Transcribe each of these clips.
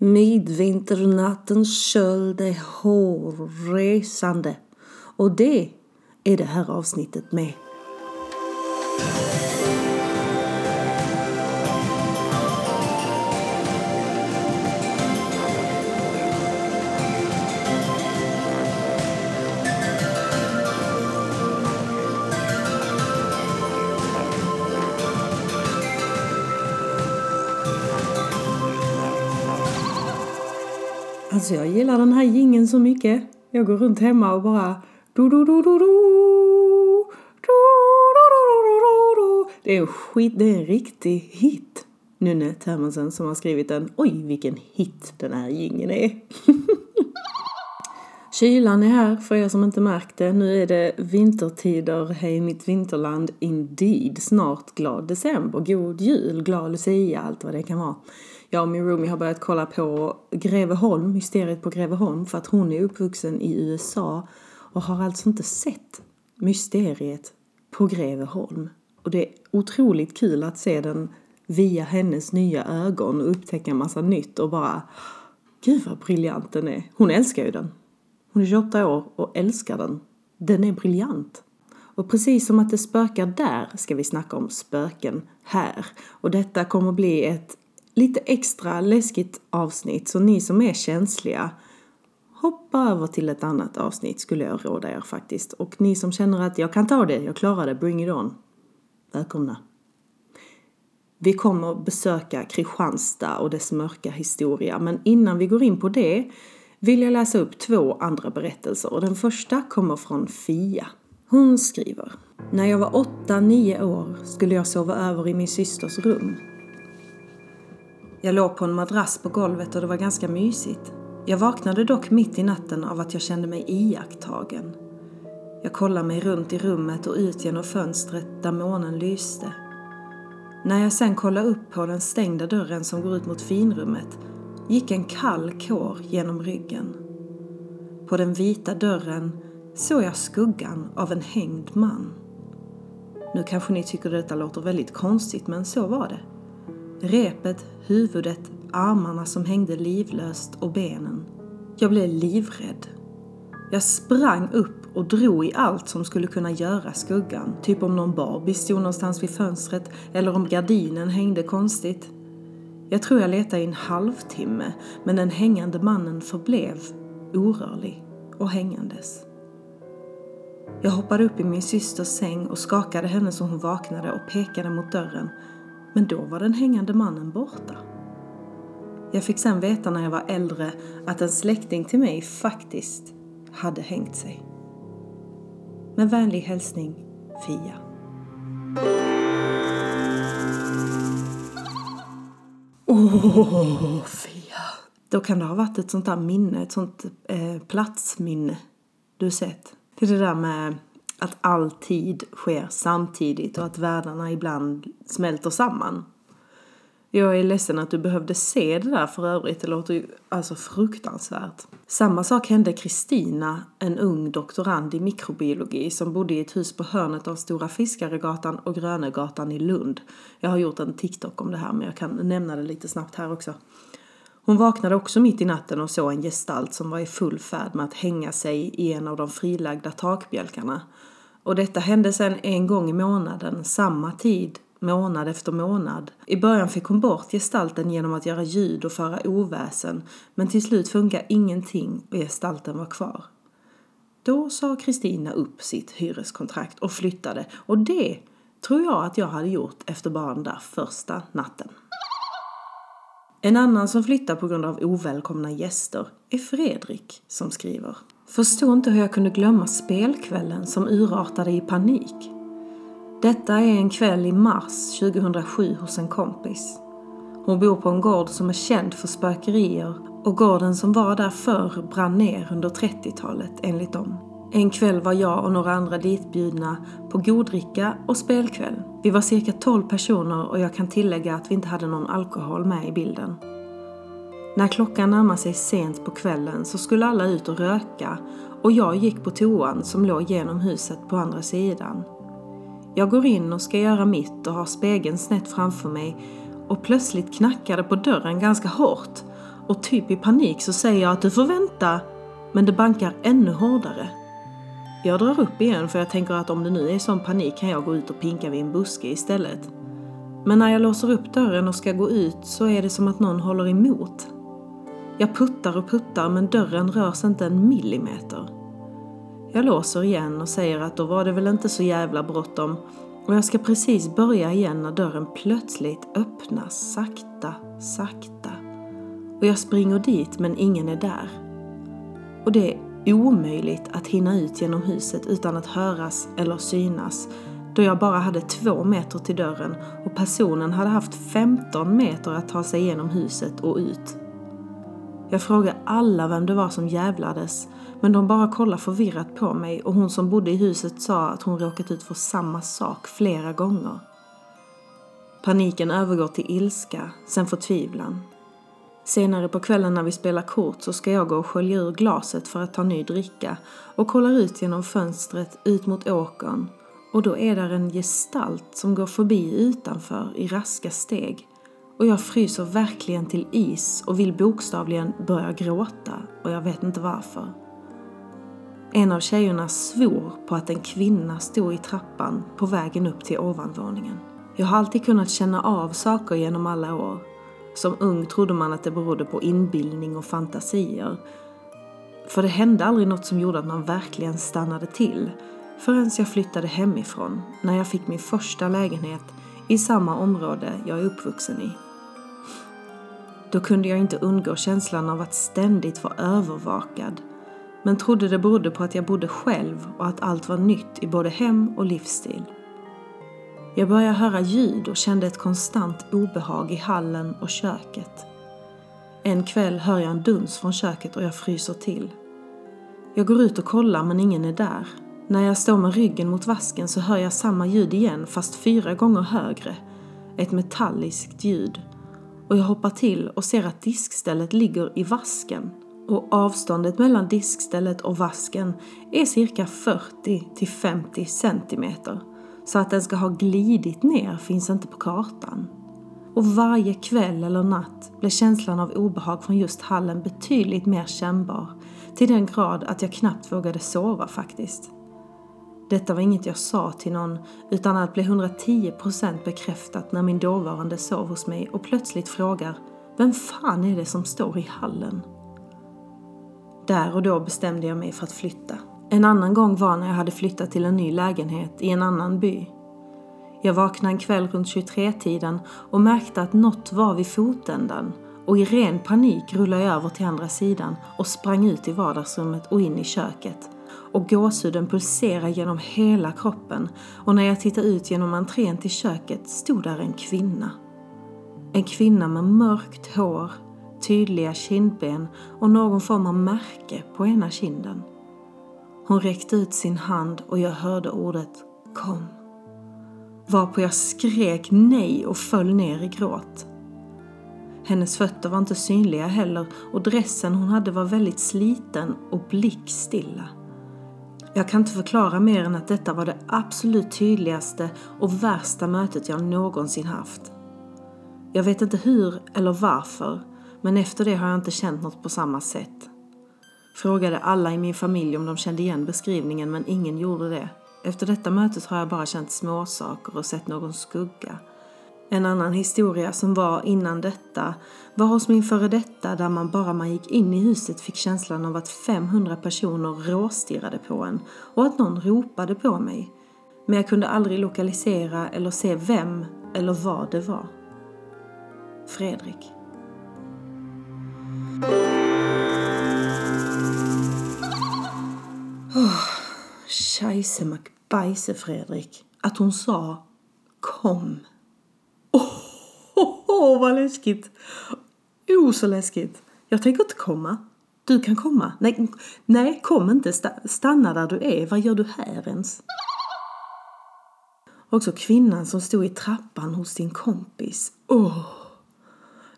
Midvinternattens köld är hårresande. Och det är det här avsnittet med. Alltså jag gillar den här gingen så mycket. Jag går runt hemma och bara do do do do do Det är en skit, det är en riktig hit. Nunne Termansen som har skrivit den. Oj, vilken hit den här gingen är. Kylan är här för er som inte märkt det. Nu är det vintertider, hej mitt vinterland indeed. Snart glad december, god jul, glad lucia, allt vad det kan vara. Jag och min roomie har börjat kolla på Greveholm, mysteriet på Greveholm, för att hon är uppvuxen i USA och har alltså inte sett mysteriet på Greveholm. Och det är otroligt kul att se den via hennes nya ögon och upptäcka en massa nytt och bara Gud vad briljant den är. Hon älskar ju den. Hon är 28 år och älskar den. Den är briljant. Och precis som att det spökar där ska vi snacka om spöken här. Och detta kommer bli ett lite extra läskigt avsnitt så ni som är känsliga hoppa över till ett annat avsnitt skulle jag råda er faktiskt. Och ni som känner att jag kan ta det, jag klarar det, bring it on. Välkomna. Vi kommer besöka Kristianstad och dess mörka historia men innan vi går in på det vill jag läsa upp två andra berättelser och den första kommer från Fia. Hon skriver När jag var 8-9 år skulle jag sova över i min systers rum. Jag låg på en madrass på golvet och det var ganska mysigt. Jag vaknade dock mitt i natten av att jag kände mig iakttagen. Jag kollade mig runt i rummet och ut genom fönstret där månen lyste. När jag sen kollade upp på den stängda dörren som går ut mot finrummet gick en kall kår genom ryggen. På den vita dörren såg jag skuggan av en hängd man. Nu kanske ni tycker detta låter väldigt konstigt, men så var det. Repet, huvudet, armarna som hängde livlöst och benen. Jag blev livrädd. Jag sprang upp och drog i allt som skulle kunna göra skuggan. Typ om någon Barbie stod någonstans vid fönstret eller om gardinen hängde konstigt. Jag tror jag letade i en halvtimme men den hängande mannen förblev orörlig och hängandes. Jag hoppade upp i min systers säng och skakade henne så hon vaknade och pekade mot dörren men då var den hängande mannen borta. Jag fick sen veta när jag var äldre att en släkting till mig faktiskt hade hängt sig. Med vänlig hälsning Fia. Åh, oh, Fia. Då kan det ha varit ett sånt där minne, ett sånt eh, platsminne. Du sett. Det är det där med att all tid sker samtidigt och att världarna ibland smälter samman. Jag är ledsen att du behövde se det där för övrigt, det låter ju alltså fruktansvärt. Samma sak hände Kristina, en ung doktorand i mikrobiologi som bodde i ett hus på hörnet av Stora Fiskaregatan och Grönegatan i Lund. Jag har gjort en TikTok om det här men jag kan nämna det lite snabbt här också. Hon vaknade också mitt i natten och såg en gestalt som var i full färd med att hänga sig i en av de frilagda takbjälkarna. Och detta hände sedan en gång i månaden, samma tid, månad efter månad. I början fick hon bort gestalten genom att göra ljud och föra oväsen, men till slut funkar ingenting och gestalten var kvar. Då sa Kristina upp sitt hyreskontrakt och flyttade och det tror jag att jag hade gjort efter bara den där första natten. En annan som flyttar på grund av ovälkomna gäster är Fredrik som skriver. Förstod inte hur jag kunde glömma spelkvällen som urartade i panik. Detta är en kväll i mars 2007 hos en kompis. Hon bor på en gård som är känd för spökerier och gården som var där förr brann ner under 30-talet enligt dem. En kväll var jag och några andra ditbjudna på goddricka och spelkväll. Vi var cirka 12 personer och jag kan tillägga att vi inte hade någon alkohol med i bilden. När klockan närmade sig sent på kvällen så skulle alla ut och röka och jag gick på toan som låg genom huset på andra sidan. Jag går in och ska göra mitt och har spegeln snett framför mig och plötsligt knackade på dörren ganska hårt och typ i panik så säger jag att du får vänta, men det bankar ännu hårdare. Jag drar upp igen för jag tänker att om det nu är sån panik kan jag gå ut och pinka vid en buske istället. Men när jag låser upp dörren och ska gå ut så är det som att någon håller emot. Jag puttar och puttar men dörren rör sig inte en millimeter. Jag låser igen och säger att då var det väl inte så jävla bråttom och jag ska precis börja igen när dörren plötsligt öppnas sakta, sakta. Och jag springer dit men ingen är där. Och det är omöjligt att hinna ut genom huset utan att höras eller synas då jag bara hade två meter till dörren och personen hade haft 15 meter att ta sig igenom huset och ut. Jag frågade alla vem det var som jävlades men de bara kollade förvirrat på mig och hon som bodde i huset sa att hon råkat ut för samma sak flera gånger. Paniken övergår till ilska, sen förtvivlan. Senare på kvällen när vi spelar kort så ska jag gå och skölja ur glaset för att ta ny dricka och kollar ut genom fönstret ut mot åkern och då är där en gestalt som går förbi utanför i raska steg och jag fryser verkligen till is och vill bokstavligen börja gråta och jag vet inte varför. En av tjejerna svor på att en kvinna stod i trappan på vägen upp till ovanvåningen. Jag har alltid kunnat känna av saker genom alla år. Som ung trodde man att det berodde på inbildning och fantasier. För det hände aldrig något som gjorde att man verkligen stannade till förrän jag flyttade hemifrån när jag fick min första lägenhet i samma område jag är uppvuxen i. Då kunde jag inte undgå känslan av att ständigt vara övervakad men trodde det berodde på att jag bodde själv och att allt var nytt i både hem och livsstil. Jag började höra ljud och kände ett konstant obehag i hallen och köket. En kväll hör jag en duns från köket och jag fryser till. Jag går ut och kollar men ingen är där. När jag står med ryggen mot vasken så hör jag samma ljud igen fast fyra gånger högre. Ett metalliskt ljud. Och jag hoppar till och ser att diskstället ligger i vasken och avståndet mellan diskstället och vasken är cirka 40 till 50 centimeter. Så att den ska ha glidit ner finns inte på kartan. Och varje kväll eller natt blev känslan av obehag från just hallen betydligt mer kännbar. Till den grad att jag knappt vågade sova faktiskt. Detta var inget jag sa till någon utan att bli 110% bekräftat när min dåvarande sov hos mig och plötsligt frågar Vem fan är det som står i hallen? Där och då bestämde jag mig för att flytta. En annan gång var när jag hade flyttat till en ny lägenhet i en annan by. Jag vaknade en kväll runt 23-tiden och märkte att något var vid fotändan och i ren panik rullade jag över till andra sidan och sprang ut i vardagsrummet och in i köket. Och gåshuden pulserade genom hela kroppen och när jag tittade ut genom entrén till köket stod där en kvinna. En kvinna med mörkt hår, tydliga kindben och någon form av märke på ena kinden. Hon räckte ut sin hand och jag hörde ordet kom. Varpå jag skrek nej och föll ner i gråt. Hennes fötter var inte synliga heller och dressen hon hade var väldigt sliten och blickstilla. Jag kan inte förklara mer än att detta var det absolut tydligaste och värsta mötet jag någonsin haft. Jag vet inte hur eller varför, men efter det har jag inte känt något på samma sätt. Frågade alla i min familj om de kände igen beskrivningen men ingen gjorde det. Efter detta mötet har jag bara känt småsaker och sett någon skugga. En annan historia som var innan detta var hos min före detta där man bara man gick in i huset fick känslan av att 500 personer råstirrade på en och att någon ropade på mig. Men jag kunde aldrig lokalisera eller se vem eller vad det var. Fredrik. Oh, scheisse McBajse Fredrik. Att hon sa kom. Åh, vad läskigt! Oh, så läskigt. Jag tänker inte komma. Du kan komma. Nej, nej kom inte. Stanna där du är. Vad gör du här ens? Också kvinnan som stod i trappan hos din kompis. Åh! Oh.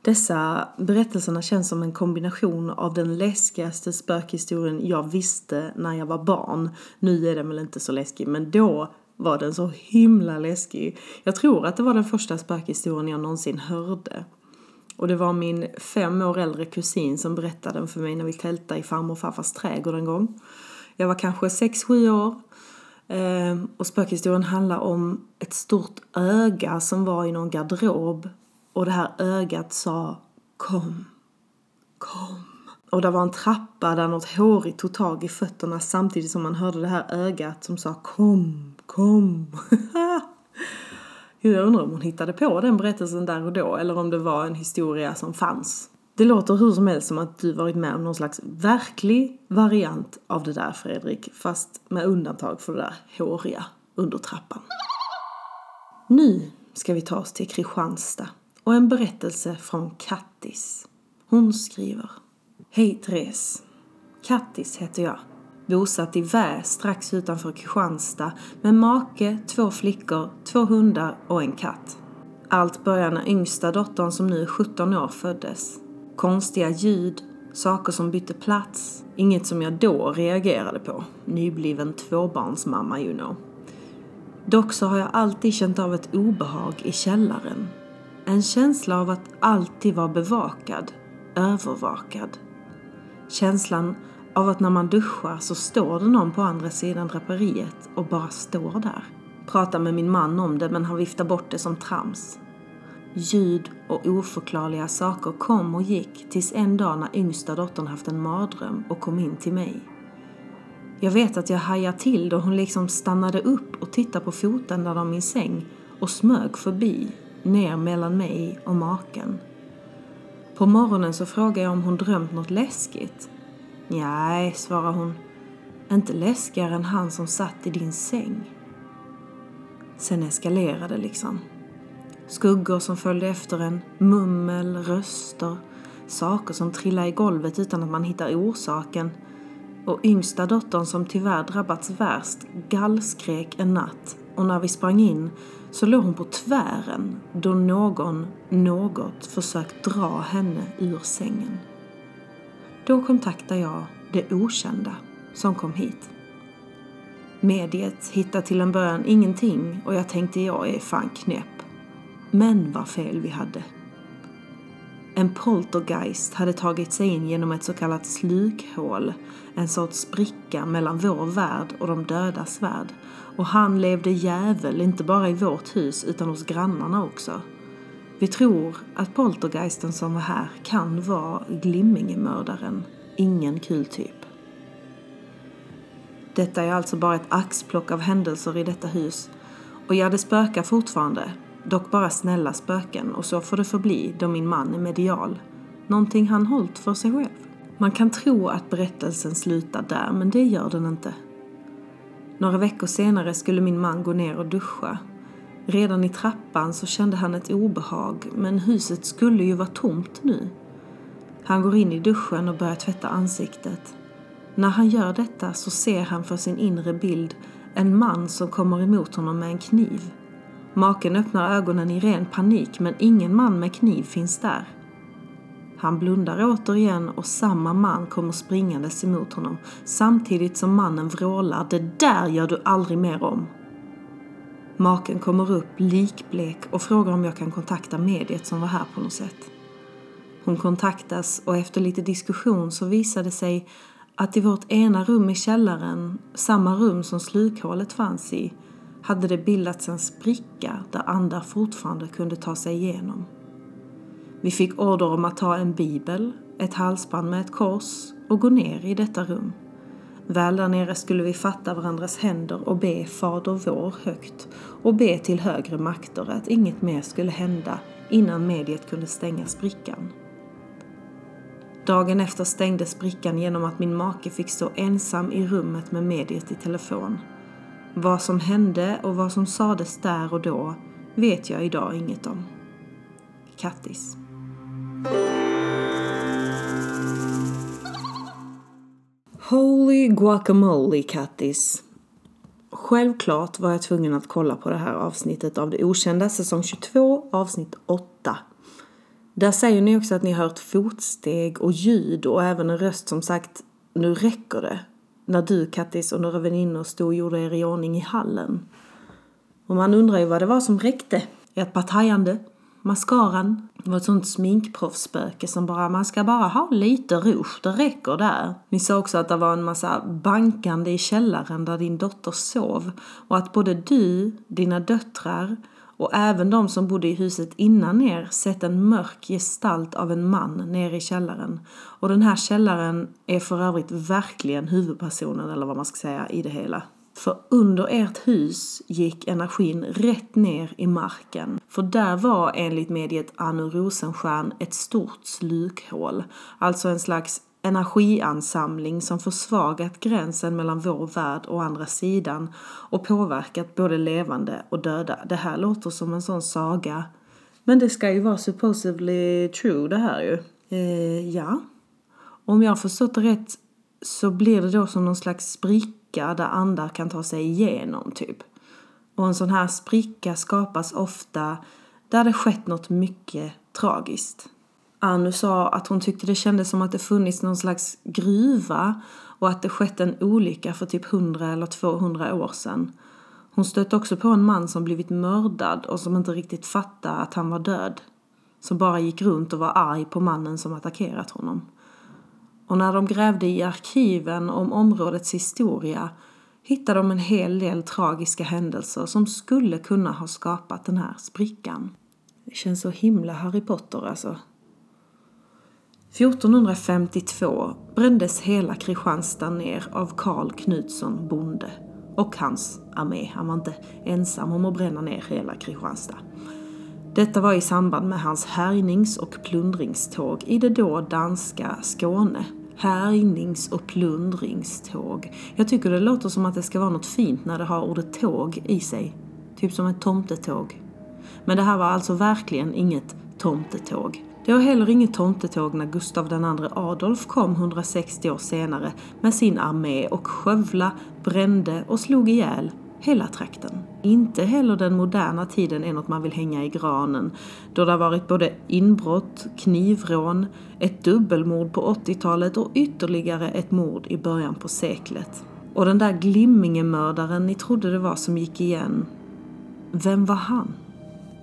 Dessa berättelserna känns som en kombination av den läskigaste spökhistorien jag visste när jag var barn. Nu är den väl inte så läskig, men då var den så himla läskig. Jag tror att det var den första spökhistorien jag någonsin hörde. Och det var min fem år äldre kusin som berättade den för mig när vi tältade i farmor och farfars trädgård en gång. Jag var kanske sex sju år. Ehm, och spökhistorien handlar om ett stort öga som var i någon garderob. Och det här ögat sa Kom, kom. Och det var en trappa där något hårigt tog tag i fötterna samtidigt som man hörde det här ögat som sa Kom, kom. Jag undrar om hon hittade på den berättelsen där och då eller om det var en historia som fanns. Det låter hur som helst som att du varit med om någon slags verklig variant av det där Fredrik, fast med undantag för det där håriga under trappan. Nu ska vi ta oss till Kristianstad och en berättelse från Kattis. Hon skriver. Hej Therese. Kattis heter jag bosatt i Vä strax utanför Kristianstad med make, två flickor, två hundar och en katt. Allt började när yngsta dottern som nu är 17 år föddes. Konstiga ljud, saker som bytte plats, inget som jag då reagerade på. Nybliven tvåbarnsmamma you know. Dock så har jag alltid känt av ett obehag i källaren. En känsla av att alltid vara bevakad, övervakad. Känslan av att när man duschar så står det någon på andra sidan draperiet och bara står där. Pratar med min man om det men han viftar bort det som trams. Ljud och oförklarliga saker kom och gick tills en dag när yngsta dottern haft en mardröm och kom in till mig. Jag vet att jag hajade till då hon liksom stannade upp och tittade på fotändan av min säng och smög förbi, ner mellan mig och maken. På morgonen så frågade jag om hon drömt något läskigt Nej, svarar hon. Inte läskigare än han som satt i din säng. Sen eskalerade liksom. Skuggor som följde efter en, mummel, röster, saker som trillade i golvet utan att man hittar orsaken och yngsta dottern som tyvärr drabbats värst gallskrek en natt och när vi sprang in så låg hon på tvären då någon, något försökt dra henne ur sängen. Då kontaktar jag det okända som kom hit. Mediet hittade till en början ingenting och jag tänkte jag är fan knäpp. Men vad fel vi hade. En poltergeist hade tagit sig in genom ett så kallat slukhål, en sorts spricka mellan vår värld och de dödas värld. Och han levde jävel inte bara i vårt hus utan hos grannarna också. Vi tror att poltergeisten som var här kan vara Glimmingemördaren. Ingen kul typ. Detta är alltså bara ett axplock av händelser i detta hus. Och ja, det spökar fortfarande. Dock bara snälla spöken och så får det förbli då min man är medial. Någonting han hållit för sig själv. Man kan tro att berättelsen slutar där, men det gör den inte. Några veckor senare skulle min man gå ner och duscha Redan i trappan så kände han ett obehag, men huset skulle ju vara tomt nu. Han går in i duschen och börjar tvätta ansiktet. När han gör detta så ser han för sin inre bild en man som kommer emot honom med en kniv. Maken öppnar ögonen i ren panik men ingen man med kniv finns där. Han blundar återigen och samma man kommer springandes emot honom samtidigt som mannen vrålar ”Det där gör du aldrig mer om!” Maken kommer upp likblek och frågar om jag kan kontakta mediet som var här på något sätt. Hon kontaktas och efter lite diskussion så visar det sig att i vårt ena rum i källaren, samma rum som slukhålet fanns i, hade det bildats en spricka där andar fortfarande kunde ta sig igenom. Vi fick order om att ta en bibel, ett halsband med ett kors och gå ner i detta rum. Väl där nere skulle vi fatta varandras händer och be Fader vår högt och be till högre makter att inget mer skulle hända innan mediet kunde stänga sprickan. Dagen efter stängdes sprickan genom att min make fick stå ensam i rummet med mediet i telefon. Vad som hände och vad som sades där och då vet jag idag inget om. Kattis. Holy guacamole Kattis. Självklart var jag tvungen att kolla på det här avsnittet av Det Okända, säsong 22, avsnitt 8. Där säger ni också att ni hört fotsteg och ljud och även en röst som sagt Nu räcker det. När du Kattis och några väninnor stod och gjorde er i ordning i hallen. Och man undrar ju vad det var som räckte. Ett partajande? Mascaran var ett sånt sminkproffsspöke som bara, man ska bara ha lite rouge, det räcker där. Ni sa också att det var en massa bankande i källaren där din dotter sov och att både du, dina döttrar och även de som bodde i huset innan er sett en mörk gestalt av en man nere i källaren. Och den här källaren är för övrigt verkligen huvudpersonen, eller vad man ska säga, i det hela. För under ert hus gick energin rätt ner i marken. För där var enligt mediet Anu Rosenstjärn ett stort slukhål. Alltså en slags energiansamling som försvagat gränsen mellan vår värld och andra sidan och påverkat både levande och döda. Det här låter som en sån saga. Men det ska ju vara supposedly true det här ju. Eh, ja. Om jag har förstått det rätt så blir det då som någon slags spricka där andar kan ta sig igenom typ. Och en sån här spricka skapas ofta där det skett något mycket tragiskt. Anu sa att hon tyckte det kändes som att det funnits någon slags gruva och att det skett en olycka för typ 100 eller 200 år sedan. Hon stötte också på en man som blivit mördad och som inte riktigt fattade att han var död. Som bara gick runt och var arg på mannen som attackerat honom. Och när de grävde i arkiven om områdets historia hittade de en hel del tragiska händelser som skulle kunna ha skapat den här sprickan. Det känns så himla Harry Potter alltså. 1452 brändes hela Kristianstad ner av Karl Knutsson bonde och hans armé. Han var inte ensam om att bränna ner hela Kristianstad. Detta var i samband med hans härjnings och plundringståg i det då danska Skåne. Härjnings och plundringståg. Jag tycker det låter som att det ska vara något fint när det har ordet tåg i sig. Typ som ett tomtetåg. Men det här var alltså verkligen inget tomtetåg. Det var heller inget tomtetåg när Gustav II Adolf kom 160 år senare med sin armé och skövla, brände och slog ihjäl hela trakten. Inte heller den moderna tiden är något man vill hänga i granen, då det har varit både inbrott, knivrån, ett dubbelmord på 80-talet och ytterligare ett mord i början på seklet. Och den där Glimmingemördaren ni trodde det var som gick igen, vem var han?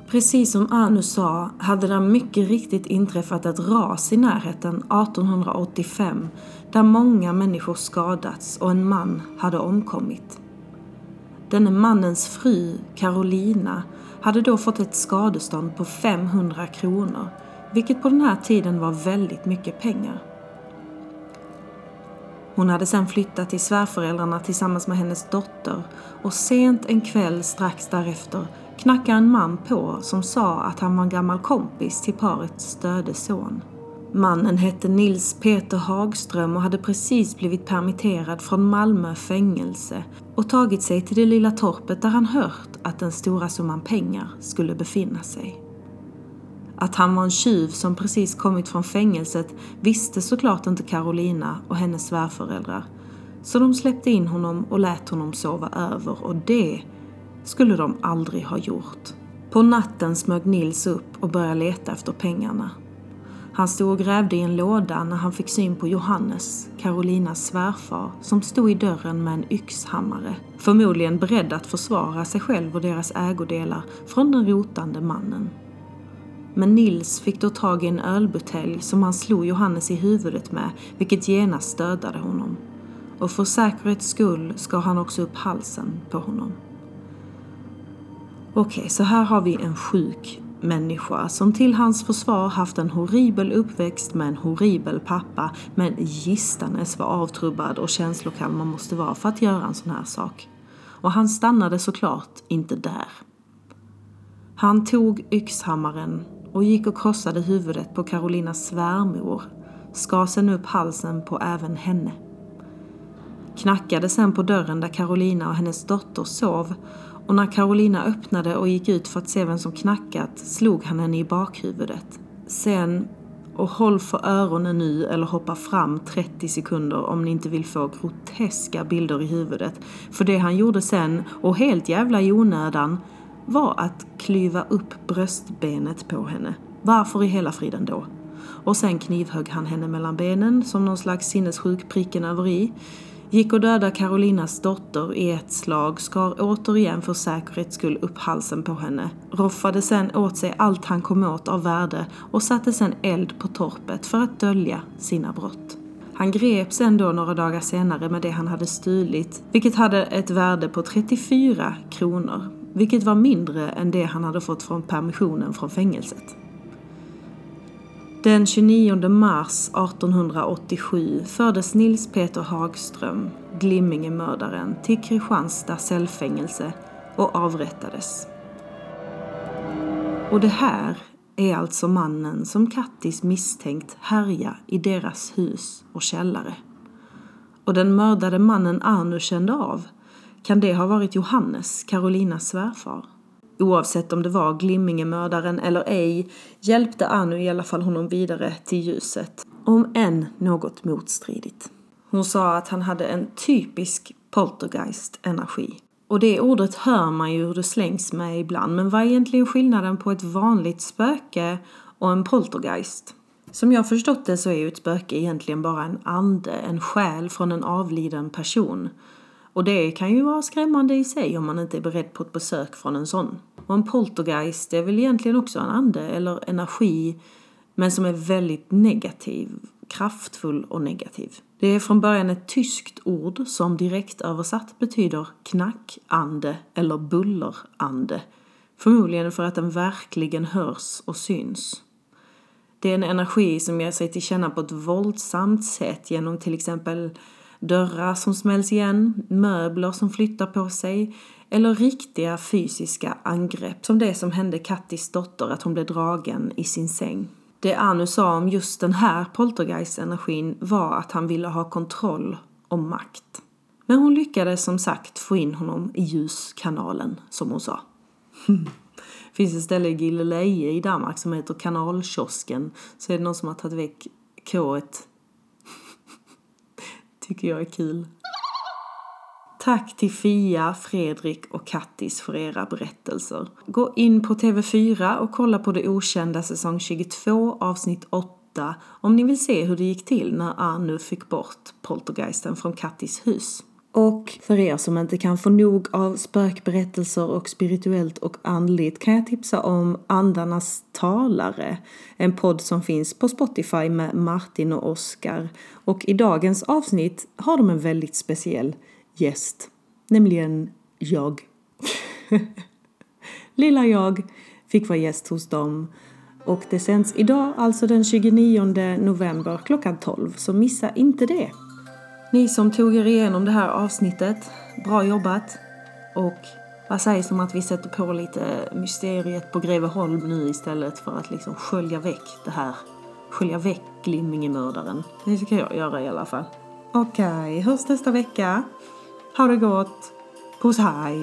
Precis som Anu sa hade det mycket riktigt inträffat ett ras i närheten 1885 där många människor skadats och en man hade omkommit. Denne mannens fru, Carolina, hade då fått ett skadestånd på 500 kronor, vilket på den här tiden var väldigt mycket pengar. Hon hade sedan flyttat till svärföräldrarna tillsammans med hennes dotter och sent en kväll strax därefter knackade en man på som sa att han var en gammal kompis till parets döde son. Mannen hette Nils Peter Hagström och hade precis blivit permitterad från Malmö fängelse och tagit sig till det lilla torpet där han hört att den stora summan pengar skulle befinna sig. Att han var en tjuv som precis kommit från fängelset visste såklart inte Carolina och hennes svärföräldrar. Så de släppte in honom och lät honom sova över och det skulle de aldrig ha gjort. På natten smög Nils upp och började leta efter pengarna. Han stod och grävde i en låda när han fick syn på Johannes, Carolinas svärfar, som stod i dörren med en yxhammare. Förmodligen beredd att försvara sig själv och deras ägodelar från den rotande mannen. Men Nils fick då tag i en ölbutelj som han slog Johannes i huvudet med, vilket genast dödade honom. Och för säkerhets skull skar han också upp halsen på honom. Okej, okay, så här har vi en sjuk människa som till hans försvar haft en horribel uppväxt med en horribel pappa men gistanes var avtrubbad och känslokall man måste vara för att göra en sån här sak. Och han stannade såklart inte där. Han tog yxhammaren och gick och krossade huvudet på Carolinas svärmor, skar sen upp halsen på även henne. Knackade sen på dörren där Carolina och hennes dotter sov och när Carolina öppnade och gick ut för att se vem som knackat slog han henne i bakhuvudet. Sen, och håll för öronen nu eller hoppa fram 30 sekunder om ni inte vill få groteska bilder i huvudet. För det han gjorde sen, och helt jävla i onödan, var att klyva upp bröstbenet på henne. Varför i hela friden då? Och sen knivhögg han henne mellan benen som någon slags sinnessjuk pricken över i gick och dödade Carolinas dotter i ett slag, skar återigen för säkerhets skull upp halsen på henne, roffade sen åt sig allt han kom åt av värde och satte sen eld på torpet för att dölja sina brott. Han greps ändå några dagar senare med det han hade stulit, vilket hade ett värde på 34 kronor, vilket var mindre än det han hade fått från permissionen från fängelset. Den 29 mars 1887 fördes Nils Peter Hagström, Glimmingemördaren, till Kristianstad cellfängelse och avrättades. Och det här är alltså mannen som Kattis misstänkt härja i deras hus och källare. Och den mördade mannen Arnu kände av, kan det ha varit Johannes, Karolinas svärfar? Oavsett om det var Glimmingemördaren eller ej hjälpte Anu i alla fall honom vidare till ljuset, om än något motstridigt. Hon sa att han hade en typisk poltergeist-energi. Och det ordet hör man ju hur det slängs med ibland, men vad är egentligen skillnaden på ett vanligt spöke och en poltergeist? Som jag förstått det så är ju ett spöke egentligen bara en ande, en själ från en avliden person. Och det kan ju vara skrämmande i sig om man inte är beredd på ett besök från en sån. Och en poltergeist är väl egentligen också en ande eller energi men som är väldigt negativ, kraftfull och negativ. Det är från början ett tyskt ord som direkt översatt betyder knackande eller bullerande. Förmodligen för att den verkligen hörs och syns. Det är en energi som ger sig till känna på ett våldsamt sätt genom till exempel dörrar som smälls igen, möbler som flyttar på sig eller riktiga fysiska angrepp som det som hände Kattis dotter, att hon blev dragen i sin säng. Det Anu sa om just den här poltergeist-energin var att han ville ha kontroll och makt. Men hon lyckades som sagt få in honom i ljuskanalen, som hon sa. Det finns ett ställe i Gilleleje i Danmark som heter Kanalkiosken. Så är det någon som har tagit väck K tycker jag är kul. Tack till Fia, Fredrik och Kattis för era berättelser. Gå in på TV4 och kolla på Det Okända säsong 22 avsnitt 8 om ni vill se hur det gick till när Anu fick bort poltergeisten från Kattis hus. Och för er som inte kan få nog av spökberättelser och spirituellt och andligt kan jag tipsa om Andarnas talare, en podd som finns på Spotify med Martin och Oskar. Och i dagens avsnitt har de en väldigt speciell gäst, nämligen jag. Lilla jag fick vara gäst hos dem och det sänds idag, alltså den 29 november klockan 12, så missa inte det. Ni som tog er igenom det här avsnittet, bra jobbat! Och vad sägs om att vi sätter på lite mysteriet på Greveholm nu istället för att liksom skölja väck det här, skölja väck Glimmingemördaren. Det ska jag göra i alla fall. Okej, okay, hörs nästa vecka. Ha det gott! Puss hej!